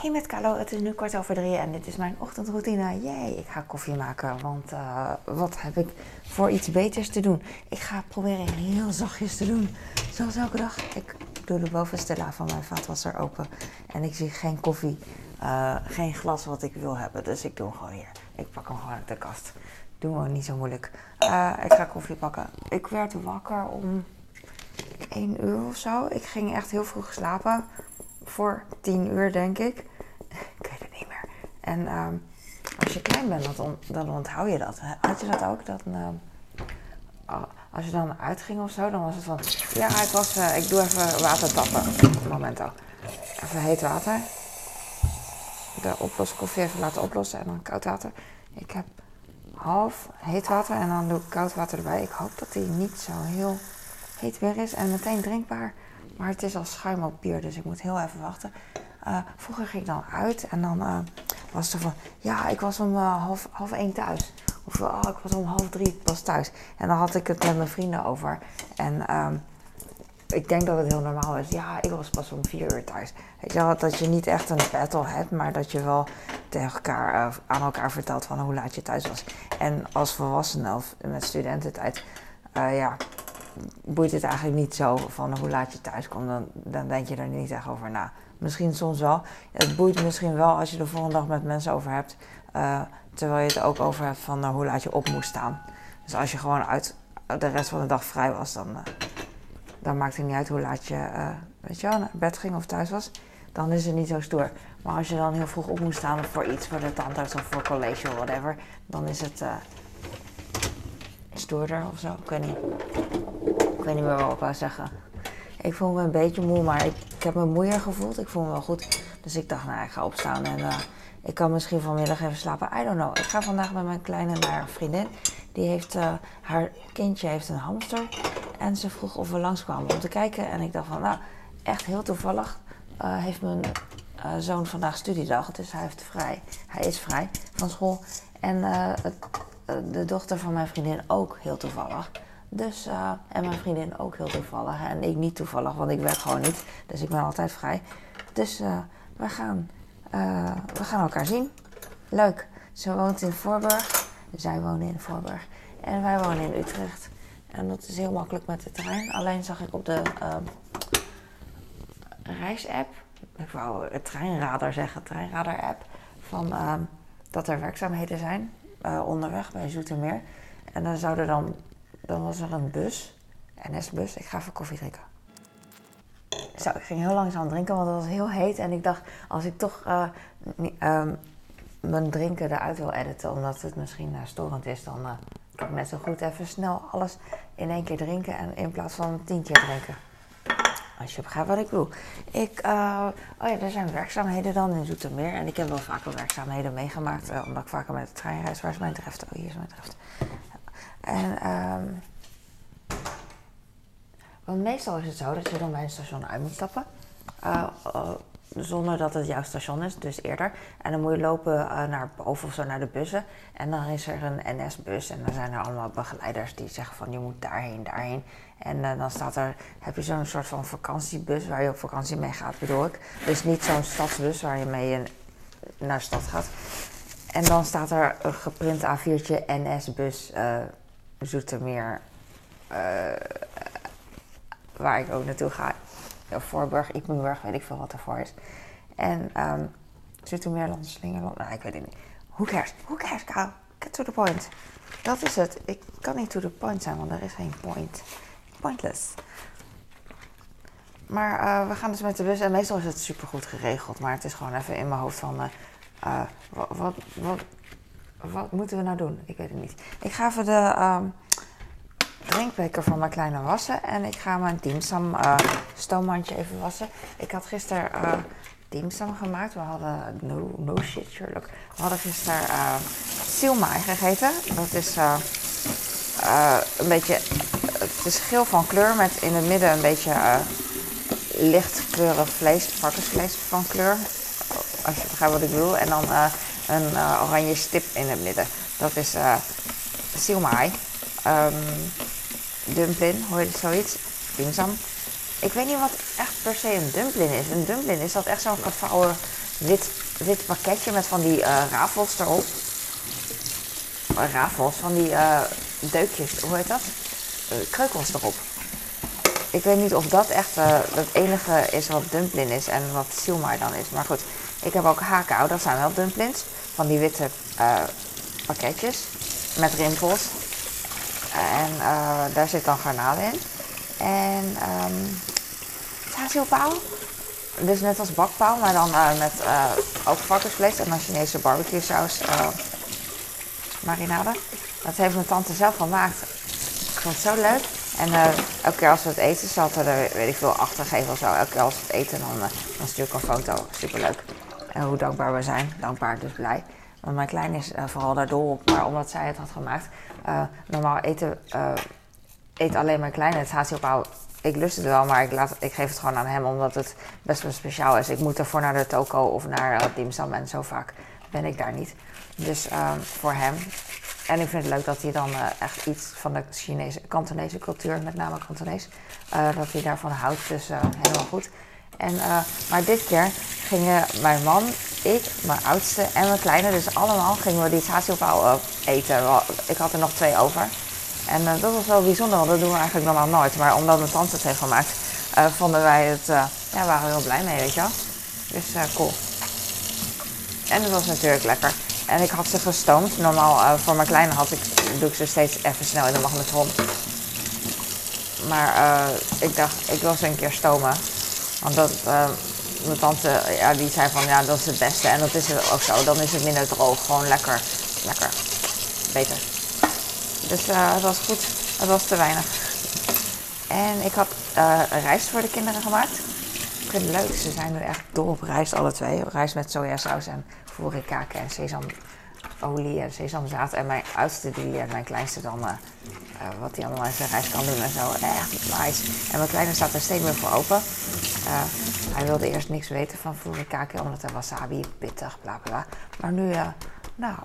Hey met Carlo, het is nu kwart over drie en dit is mijn ochtendroutine. Jee, ik ga koffie maken, want uh, wat heb ik voor iets beters te doen? Ik ga proberen heel zachtjes te doen, zoals elke dag. Ik doe de bovenste la van mijn vaatwasser open en ik zie geen koffie, uh, geen glas wat ik wil hebben. Dus ik doe hem gewoon hier. Ik pak hem gewoon uit de kast. Doe we niet zo moeilijk. Uh, ik ga koffie pakken. Ik werd wakker om 1 uur of zo. Ik ging echt heel vroeg slapen voor tien uur, denk ik. Ik weet het niet meer. En uh, als je klein bent, dan, dan onthoud je dat. Had je dat ook? Dat, uh, als je dan uitging of zo, dan was het van... Ja, ik, was, uh, ik doe even water tappen. Momento. Even heet water. De oploskoffie even laten oplossen en dan koud water. Ik heb half heet water en dan doe ik koud water erbij. Ik hoop dat die niet zo heel heet weer is en meteen drinkbaar. Maar het is al schuim op bier, dus ik moet heel even wachten. Uh, vroeger ging ik dan uit en dan uh, was het van... Ja, ik was om uh, half, half één thuis. Of oh, ik was om half drie pas thuis. En dan had ik het met mijn vrienden over. En um, ik denk dat het heel normaal is. Ja, ik was pas om vier uur thuis. Weet je wel, dat je niet echt een battle hebt, maar dat je wel tegen elkaar, aan elkaar vertelt van hoe laat je thuis was. En als volwassene of met studententijd, ja, boeit het eigenlijk niet zo van hoe laat je thuis komt. Dan, dan denk je er niet echt over na. Misschien soms wel. Het boeit misschien wel als je de volgende dag met mensen over hebt. Uh, terwijl je het ook over hebt van uh, hoe laat je op moest staan. Dus als je gewoon uit de rest van de dag vrij was, dan, uh, dan maakt het niet uit hoe laat je je naar bed ging of thuis was. Dan is het niet zo stoer. Maar als je dan heel vroeg op moest staan voor iets, voor de tandarts of voor college of whatever, dan is het stoerder of zo. Ik weet niet. Weet niet meer wat ik wou zeggen. Ik voel me een beetje moe, maar ik, heb me moeier gevoeld. Ik voel me wel goed. Dus ik dacht, nou, ik ga opstaan en uh, ik kan misschien vanmiddag even slapen. I don't know. Ik ga vandaag met mijn kleine naar een vriendin. Die heeft, uh, haar kindje heeft een hamster. En ze vroeg of we langskwamen om te kijken. En ik dacht van, nou, echt heel toevallig uh, heeft mijn zoon vandaag studiedag. Dus hij, heeft vrij, hij is vrij van school. En de dochter van mijn vriendin ook heel toevallig. Dus, uh, en mijn vriendin ook heel toevallig. En ik niet toevallig, want ik werk gewoon niet. Dus ik ben altijd vrij. Dus uh, we, gaan, uh, we gaan elkaar zien. Leuk. Ze woont in Voorburg. Zij wonen in Voorburg. En wij wonen in Utrecht. En dat is heel makkelijk met de trein. Alleen zag ik op de reisapp, ik wou het treinradar zeggen, treinradar-app, van dat er werkzaamheden zijn onderweg bij Zoetermeer. En dan zouden dan dan was er een bus, NS-bus. Ik ga even koffie drinken. Zo, ik ging heel langzaam drinken, want het was heel heet. En ik dacht, als ik toch uh, uh, mijn drinken eruit wil editen, omdat het misschien uh, storend is, dan uh, kan ik net zo goed even snel alles in één keer drinken en in plaats van tien keer drinken. Als je begrijpt wat ik bedoel. Ik, oh ja, er zijn werkzaamheden dan in Zoetermeer. En ik heb wel vaker werkzaamheden meegemaakt, omdat ik vaker met de trein reis. Waar is mijn treft? Oh, hier is mijn treft. En um, want meestal is het zo dat je dan bij een station uit moet stappen. Uh, uh, zonder dat het jouw station is, dus eerder. En dan moet je lopen uh, naar boven of zo naar de bussen. En dan is er een NS-bus en dan zijn er allemaal begeleiders die zeggen van je moet daarheen, daarheen. En dan staat er, heb je zo'n soort van vakantiebus waar je op vakantie mee gaat, bedoel ik. Dus niet zo'n stadsbus waar je mee naar de stad gaat. En dan staat er een geprint A4'tje NS-bus Zoetermeer, uh, waar ik ook naartoe ga. Voorburg, Ipenburg, weet ik veel wat ervoor is. En um, Zoetermeerland, Slingerland, nou ik weet het niet. Who cares? Who cares? Get to the point. Dat is het. Ik kan niet to the point zijn, want er is geen point. Pointless. Maar uh, we gaan dus met de bus en meestal is het supergoed geregeld. Maar het is gewoon even in mijn hoofd van... Wat, wat, wat, wat moeten we nou doen? Ik weet het niet. Ik ga even de um, drinkbeker van mijn kleine wassen. En ik ga mijn dimsum uh, stoommandje even wassen. Ik had gisteren uh, dimsum gemaakt. We hadden, no, shit Sherlock. We hadden gisteren uh, siomai gegeten. Dat is een beetje, het is geel van kleur met in het midden een beetje lichtkleurig vlees, varkensvlees van kleur. Als je begrijpt wat ik bedoel. En dan een uh, oranje stip in het midden. Dat is uh, siomai. Um, dumpling, hoor je zoiets? Dimsum. Ik weet niet wat echt per se een dumpling is. Een dumpling is dat echt zo'n gevouwen wit, wit pakketje met van die uh, rafels erop. Rafels, van die deukjes, hoe heet dat? kreukels erop. Ik weet niet of dat echt het enige is wat dumpling is en wat siomai dan is. Maar goed, ik heb ook hakao, dat zijn wel dumplings. Van die witte pakketjes met rimpels. En daar zit dan garnalen in. En um, dus net als bakpaal, maar dan uh, met ook varkensvlees en dan Chinese barbecue saus marinade. Dat heeft mijn tante zelf gemaakt. Ik vond het zo leuk. En elke keer als we het eten, zat er, weet ik veel, achtergeven of zo. Elke keer als we het eten, dan, dan stuur ik een foto. Superleuk. En hoe dankbaar we zijn. Dankbaar, dus blij. Want mijn klein is vooral daardoor op, maar omdat zij het had gemaakt. normaal eten, eet alleen mijn kleine het haziopauw ik lust het wel, maar ik, laat, ik geef het gewoon aan hem omdat het best wel speciaal is. Ik moet ervoor naar de toko of naar uh, dimsum en zo vaak ben ik daar niet. Dus voor hem. En ik vind het leuk dat hij dan echt iets van de Chinese, Kantonese cultuur, met name Kantonees, dat hij daarvan houdt. Dus helemaal goed. En, maar dit keer gingen mijn man, ik, mijn oudste en mijn kleine, dus allemaal gingen we die haziopauw eten. Ik had er nog twee over. En uh, dat was wel bijzonder, want dat doen we eigenlijk normaal nooit. Maar omdat mijn tante het heeft gemaakt, vonden wij het, ja, waren we heel blij mee, weet je wel. Dus cool. En het was natuurlijk lekker. En ik had ze gestoomd. Normaal voor mijn kleine had ik, doe ik ze steeds even snel in de magnetron. Maar ik dacht, ik wil ze een keer stomen. Want dat, mijn tante, ja, die zei van, ja, dat is het beste. En dat is het ook zo. Dan is het minder droog. Gewoon lekker, lekker. Beter. Dus uh, het was goed. Het was te weinig. En ik had uh, rijst voor de kinderen gemaakt. Ik vind het leuk. Ze zijn nu echt dol op rijst, alle twee. Rijst met sojasaus en furikake en sesamolie en sesamzaad. En mijn oudste die leert mijn kleinste dan uh, wat hij allemaal in zijn rijst kan doen en zo. Echt nice. En mijn kleine staat er steeds meer voor open. Hij wilde eerst niks weten van furikake, omdat hij wasabi, pittig, bla bla. Maar nu, nou,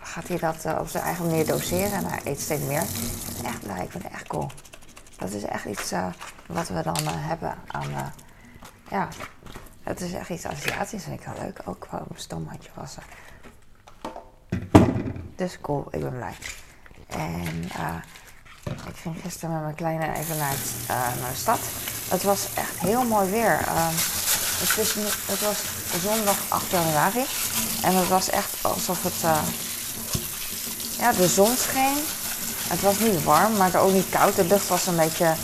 gaat hij dat uh, op zijn eigen manier doseren en hij eet steeds meer. Echt blij, ik vind het echt cool. Dat is echt iets uh, wat we dan uh, hebben aan, ja, het is echt iets Aziatisch, vind ik heel leuk. Ook gewoon een stomhandje wassen. Dus cool, ik ben blij. En ik ging gisteren met mijn kleine even naar de stad. Het was echt heel mooi weer. Ehm, het, het was zondag 8 januari. En het was echt alsof het ja, de zon scheen. Het was niet warm, maar ook niet koud. De lucht was een beetje.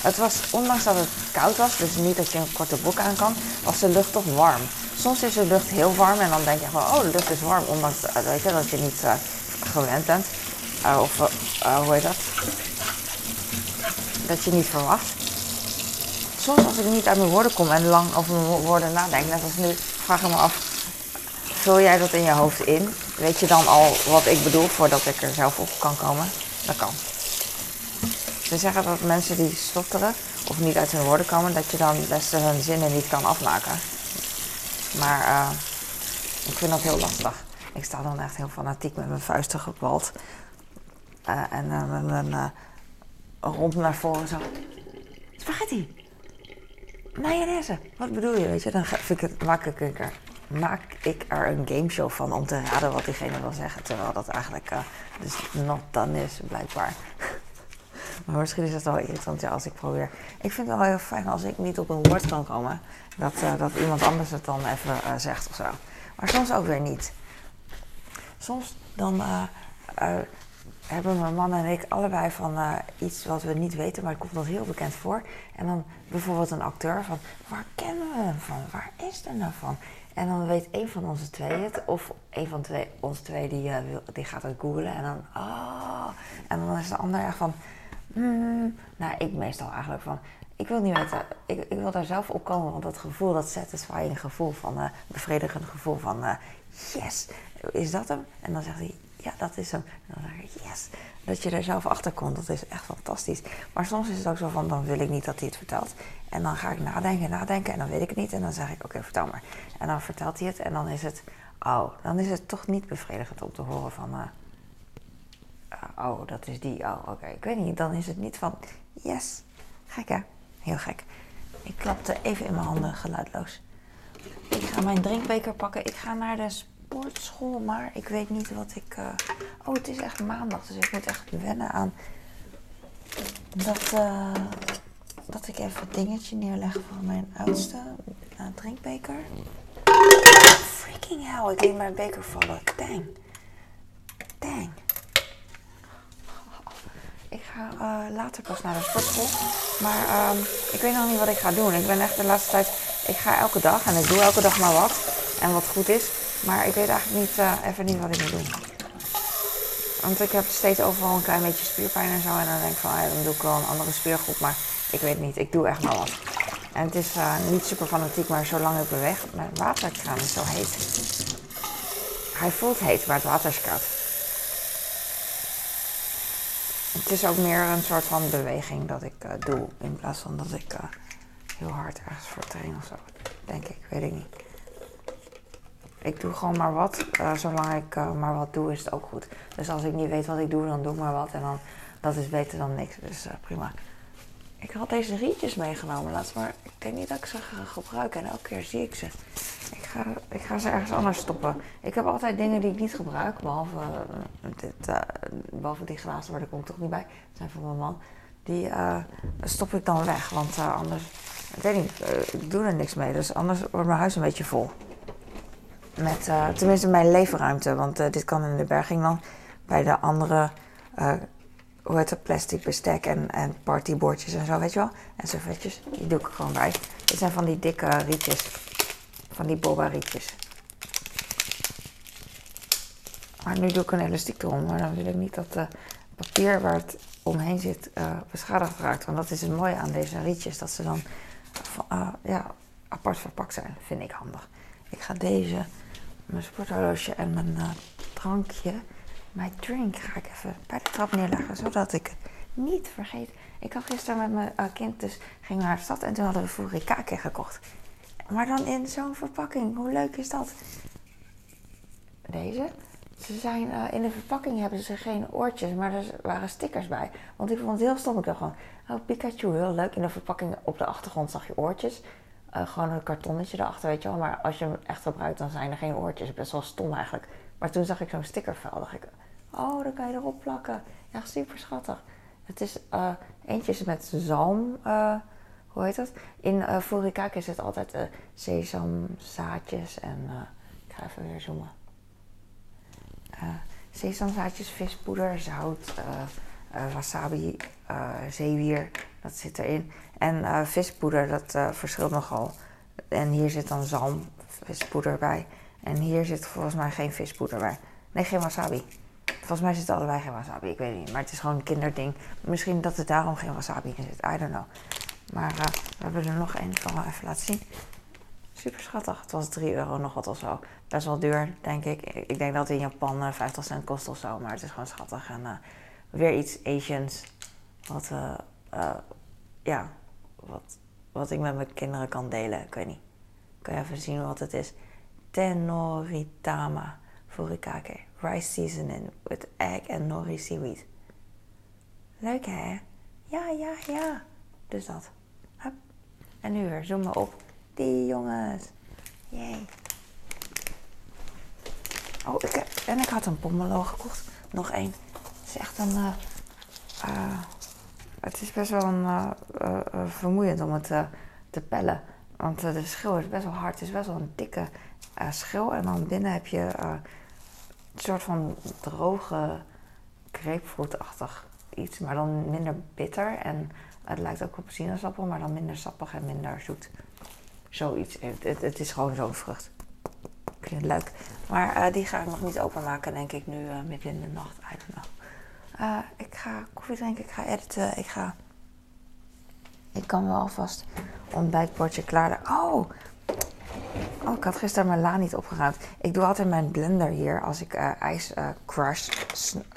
Het was, ondanks dat het koud was, dus niet dat je een korte broek aan kan, was de lucht toch warm. Soms is de lucht heel warm en dan denk je van, oh, de lucht is warm, ondanks weet je, dat je niet uh, gewend bent. Of hoe heet dat? Dat je niet verwacht. Soms als ik niet uit mijn woorden kom en lang over mijn woorden nadenk, net als nu, vraag ik me af, vul jij dat in je hoofd in? Weet je dan al wat ik bedoel voordat ik er zelf op kan komen? Dat kan. Ze zeggen dat mensen die stotteren of niet uit hun woorden komen, dat je dan best hun zinnen niet kan afmaken. Maar uh, ik vind dat heel lastig. Ik sta dan echt heel fanatiek met mijn vuisten gebald. Uh, en uh, met mijn rond naar voren zo. Spaghetti! Mayonaise! Wat bedoel je? Weet je, dan vind ik het makkelijker maak ik er een gameshow van om te raden wat diegene wil zeggen. Terwijl dat eigenlijk uh, dus not done is, blijkbaar. maar misschien is het wel irritant ja, als ik probeer. Ik vind het wel heel fijn als ik niet op een woord kan komen. Dat, uh, dat iemand anders het dan even uh, zegt of zo. Maar soms ook weer niet. Soms dan hebben mijn man en ik allebei van iets wat we niet weten, maar het komt ons heel bekend voor. En dan bijvoorbeeld een acteur van, waar kennen we hem van? Waar is er nou van? En dan weet een van onze twee het. Of een van twee, onze twee die, uh, die gaat het googlen. En dan, ah. En dan is de ander echt van, hmm. Nou, ik meestal eigenlijk van, ik wil niet weten. Ik, ik wil daar zelf op komen. Want dat gevoel, dat satisfying gevoel van, uh, bevredigend gevoel van, yes, is dat hem? En dan zegt hij, ja, dat is. En dan zeg ik, yes. Dat je er zelf achter komt, dat is echt fantastisch. Maar soms is het ook zo van, dan wil ik niet dat hij het vertelt. En dan ga ik nadenken, nadenken en dan weet ik het niet. En dan zeg ik, oké, vertel maar. En dan vertelt hij het en dan is het, oh, dan is het toch niet bevredigend om te horen van, uh, oh, dat is die, oh, oké. Ik weet niet, dan is het niet van, yes. Gek hè? Heel gek. Ik klapte even in mijn handen, geluidloos. Ik ga mijn drinkbeker pakken. Ik ga naar de sportschool, maar ik weet niet wat ik... Uh... Oh, het is echt maandag, dus ik moet echt wennen aan dat, uh, dat ik even een dingetje neerleg voor mijn oudste uh, drinkbeker. Freaking hell, ik liet mijn beker vallen. Dang. Dang. Ik ga later pas naar de sportschool. Maar um, ik weet nog niet wat ik ga doen. Ik ben echt de laatste tijd... Ik ga elke dag en ik doe elke dag maar wat. En wat goed is. Maar ik weet eigenlijk niet, uh, even niet wat ik moet doen. Want ik heb steeds overal een klein beetje spierpijn en zo. En dan denk ik van, ja, dan doe ik wel een andere spiergroep. Maar ik weet niet, ik doe echt maar wat. En het is uh, niet super fanatiek, maar zolang ik beweeg... Mijn waterkraan is zo heet. Hij voelt heet, maar het water is koud. Het is ook meer een soort van beweging dat ik uh, doe. In plaats van dat ik heel hard ergens voor train of zo. Denk ik, weet ik niet. Ik doe gewoon maar wat. Uh, zolang ik maar wat doe, is het ook goed. Dus als ik niet weet wat ik doe, dan doe ik maar wat. En dan, dat is beter dan niks. Dus prima. Ik had deze rietjes meegenomen laatst, maar ik denk niet dat ik ze ga gebruiken. En elke keer zie ik ze. Ik ga, ik ga ze ergens anders stoppen. Ik heb altijd dingen die ik niet gebruik, behalve, dit, behalve die glazen, waar daar kom ik toch niet bij. Dat zijn van mijn man. Die stop ik dan weg, want anders, ik weet niet, ik doe er niks mee. Dus anders wordt mijn huis een beetje vol. Met, tenminste mijn leefruimte, want dit kan in de berging dan. Bij de andere hoe heet plastic bestek en, en partybordjes en zo, weet je wel. En servetjes, die doe ik gewoon bij. Dit zijn van die dikke rietjes. Van die boba rietjes. Maar nu doe ik een elastiek erom, maar dan wil ik niet dat het papier waar het omheen zit uh, beschadigd raakt. Want dat is het mooie aan deze rietjes, dat ze dan uh, ja, apart verpakt zijn. Vind ik handig. Ik ga deze, mijn sporthorloge en mijn uh, drankje mijn drink ga ik even bij de trap neerleggen, zodat ik het niet vergeet. Ik had gisteren met mijn uh, kind, dus gingen we naar de stad en toen hadden we furikake gekocht. Maar dan in zo'n verpakking. Hoe leuk is dat? Deze. Ze zijn, uh, in de verpakking hebben ze geen oortjes, maar er waren stickers bij. Want ik vond het heel stom. Ik dacht gewoon, oh Pikachu, heel leuk. In de verpakking op de achtergrond zag je oortjes. Uh, gewoon een kartonnetje erachter, weet je wel. Maar als je hem echt gebruikt, dan zijn er geen oortjes. Best wel stom eigenlijk. Maar toen zag ik zo'n stickervel. dacht ik, Oh, dan kan je erop plakken. Ja, super schattig. Het is uh, eentje met zalm. Uh, hoe heet dat? In uh, Furikake zit altijd sesamzaadjes en ik ga even weer zoomen. sesamzaadjes, vispoeder, zout, wasabi, zeewier, dat zit erin. En vispoeder, dat verschilt nogal. En hier zit dan zalm, vispoeder bij. En hier zit volgens mij geen vispoeder bij. Nee, geen wasabi. Volgens mij zit er allebei geen wasabi, ik weet niet. Maar het is gewoon een kinderding. Misschien dat er daarom geen wasabi in zit, I don't know. Maar we hebben er nog één, kan wel even laten zien. Super schattig. Het was 3 euro nog wat of zo. Best wel duur, denk ik. Ik denk dat het in Japan uh, eh, 50 cent kost of zo. Maar het is gewoon schattig. En weer iets Asians. Wat, ja, wat, wat ik met mijn kinderen kan delen. Ik weet niet. Kan je even zien wat het is. Tenoritama furikake rice seasoning with egg en nori seaweed. Leuk hè? Ja, ja, ja. Dus dat. Hup. En nu weer, zoom maar op. Die jongens. Jee. Oh, ik heb, en ik had een pomelo gekocht. Nog één. Het is echt een... Uh, uh, het is best wel een, uh, vermoeiend om het te pellen. Want de schil is best wel hard. Het is best wel een dikke schil. En dan binnen heb je een soort van droge grapefruitachtig iets, maar dan minder bitter. En het lijkt ook op sinaasappel, maar dan minder sappig en minder zoet. Zoiets. Het, het, is gewoon zo'n vrucht. Ik vind het leuk. Maar die ga ik nog niet openmaken, denk ik, nu uh, midden in de nacht. Know. Uh, ik ga koffie drinken, ik ga editen, ik ga... Ik kan wel alvast ontbijtbordje klaar. Oh, Oh, ik had gisteren mijn la niet opgeruimd. Ik doe altijd mijn blender hier. Als ik uh, ijs uh, crush,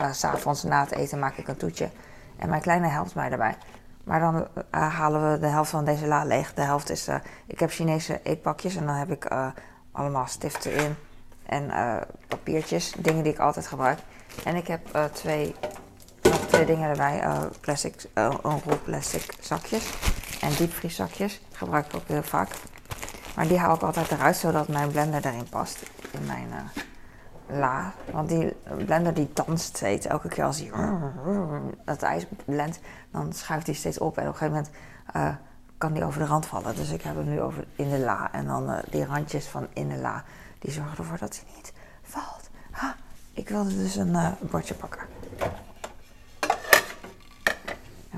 uh, s'avonds na het eten maak ik een toetje. En mijn kleine helpt mij daarbij. Maar dan halen we de helft van deze la leeg. De helft is... ik heb Chinese eetpakjes en dan heb ik allemaal stiften in. En papiertjes, dingen die ik altijd gebruik. En ik heb twee, twee dingen erbij. plastic, een rol plastic zakjes. En diepvrieszakjes. Gebruik ik ook heel vaak. Maar die haal ik altijd eruit zodat mijn blender erin past. In mijn la. Want die blender die danst steeds. Elke keer als hij dat ijs blendt, dan schuift hij steeds op. En op een gegeven moment kan die over de rand vallen. Dus ik heb hem nu over in de la. En dan die randjes van in de la, die zorgen ervoor dat hij niet valt. Ha, ik wilde dus een bordje pakken.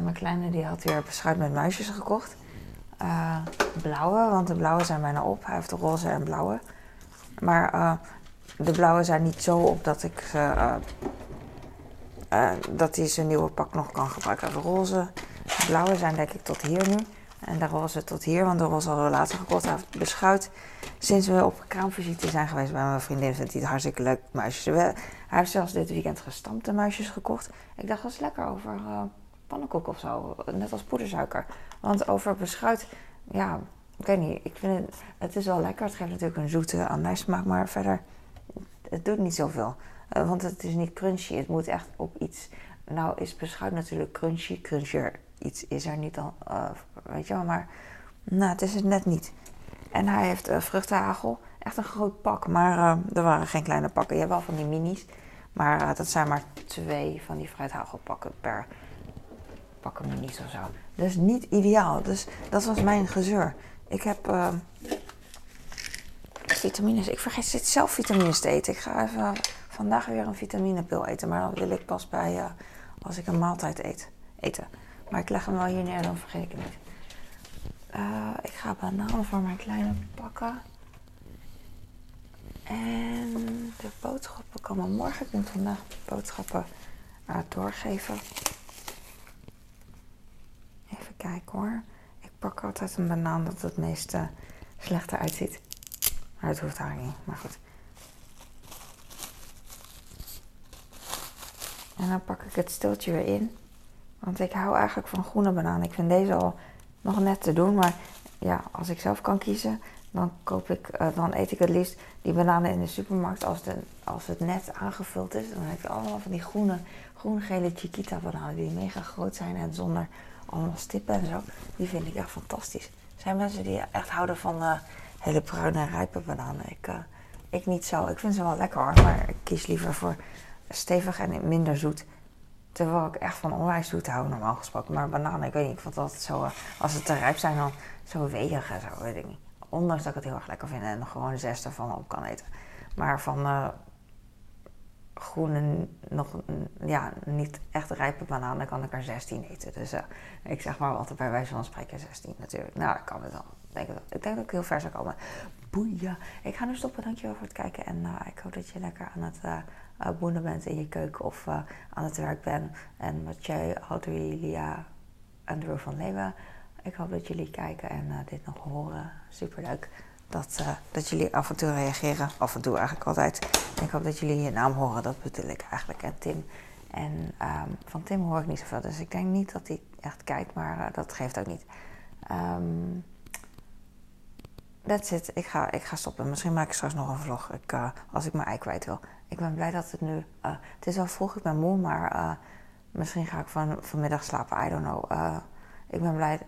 Mijn kleine die had weer beschuit met muisjes gekocht. Uh, blauwe, want de blauwe zijn bijna op. Hij heeft de roze en blauwe. Maar uh, de blauwe zijn niet zo op dat ik ze, uh, dat hij zijn nieuwe pak nog kan gebruiken. De roze, de blauwe zijn denk ik tot hier nu. En de roze tot hier, want de roze hadden we later gekocht. Hij heeft beschuit. Sinds we op kraamvisite zijn geweest bij mijn vriendin, vindt hij het hartstikke leuk muisjes. Hij heeft zelfs dit weekend gestampte muisjes gekocht. Ik dacht, dat is lekker over pannenkoek of zo. Net als poedersuiker. Want over beschuit, ja, ik weet niet. Ik vind het, is wel lekker. Het geeft natuurlijk een zoete anijssmaak. Maar verder, het doet niet zoveel. Uh, want het is niet crunchy. Het moet echt op iets. Nou is beschuit natuurlijk crunchy. Crunchier iets is er niet dan, uh, weet je wel. Maar nou, het is het net niet. En hij heeft uh, vruchtenhagel. Echt een groot pak. Maar er waren geen kleine pakken. Je hebt wel van die minis. Maar dat zijn maar twee van die fruithagelpakken per pakken me niet of zo. Dus niet ideaal. Dus dat was mijn gezeur. Ik heb uh, vitamines. Ik vergeet steeds zelf vitamines te eten. Ik ga even vandaag weer een vitaminepil eten. Maar dan wil ik pas bij uh, als ik een maaltijd eet, eten. Maar ik leg hem wel hier neer, dan vergeet ik het niet. Uh, ik ga bananen voor mijn kleine pakken. En de boodschappen komen morgen. Ik moet vandaag boodschappen doorgeven. Ik pak altijd een banaan dat het meest uh, eruit ziet. Maar dat hoeft eigenlijk niet, maar goed. En dan pak ik het stiltje weer in. Want ik hou eigenlijk van groene banaan. Ik vind deze al nog net te doen. Maar ja, als ik zelf kan kiezen, dan, koop ik, uh, dan eet ik het liefst die bananen in de supermarkt. Als, de, als het net aangevuld is, dan heb je allemaal van die groene, groen-gele Chiquita bananen. Die mega groot zijn en zonder allemaal stippen en zo. Die vind ik echt fantastisch. Er zijn mensen die echt houden van uh, hele bruine rijpe bananen. Ik, uh, ik niet zo. Ik vind ze wel lekker hoor, maar ik kies liever voor stevig en minder zoet. Terwijl ik echt van onwijs zoet hou, normaal gesproken. Maar bananen, ik weet niet, ik vond dat zo, als ze te rijp zijn, dan zo weeg en zo, weet ik niet. Ondanks dat ik het heel erg lekker vind en gewoon zes ervan op kan eten. Maar van groene, nog ja, niet echt rijpe bananen, kan ik er 16 eten. Dus uh, ik zeg maar altijd bij wijze van spreken 16 natuurlijk. Nou, ik kan het wel. Denk het Ik denk dat ik heel ver zou komen. Boeien. Ik ga nu stoppen. Dankjewel voor het kijken. En uh, ik hoop dat je lekker aan het uh, boenen bent in je keuken of aan het werk bent. En wat Lia en Drew van Leeuwen. Ik hoop dat jullie kijken en dit nog horen. Superleuk dat, uh, dat jullie af en toe reageren. Af en toe eigenlijk altijd. ik hoop dat jullie je naam horen, dat bedoel ik eigenlijk. En Tim. En um, van Tim hoor ik niet zoveel. Dus ik denk niet dat hij echt kijkt, maar uh, dat geeft ook niet. Um, that's it. Ik ga, ik ga stoppen. Misschien maak ik straks nog een vlog ik, als ik mijn ei kwijt wil. Ik ben blij dat het nu. het is wel vroeg, ik ben moe, maar misschien ga ik van, vanmiddag slapen. I don't know. Ik ben blij.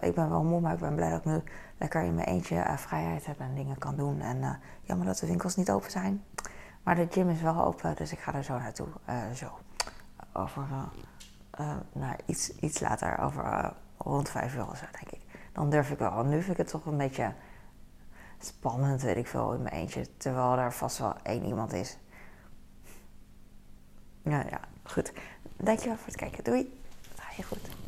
ik ben wel moe, maar ik ben blij dat ik nu lekker in mijn eentje uh, vrijheid heb en dingen kan doen. En uh, jammer dat de winkels niet open zijn. Maar de gym is wel open, dus ik ga er zo naartoe. Zo. Over, nou, iets, iets later, over rond vijf uur of zo, denk ik. Dan durf ik wel. Nu vind ik het toch een beetje spannend, weet ik veel, in mijn eentje. Terwijl er vast wel één iemand is. Nou ja, goed. Dankjewel voor het kijken. Doei. Ga je goed.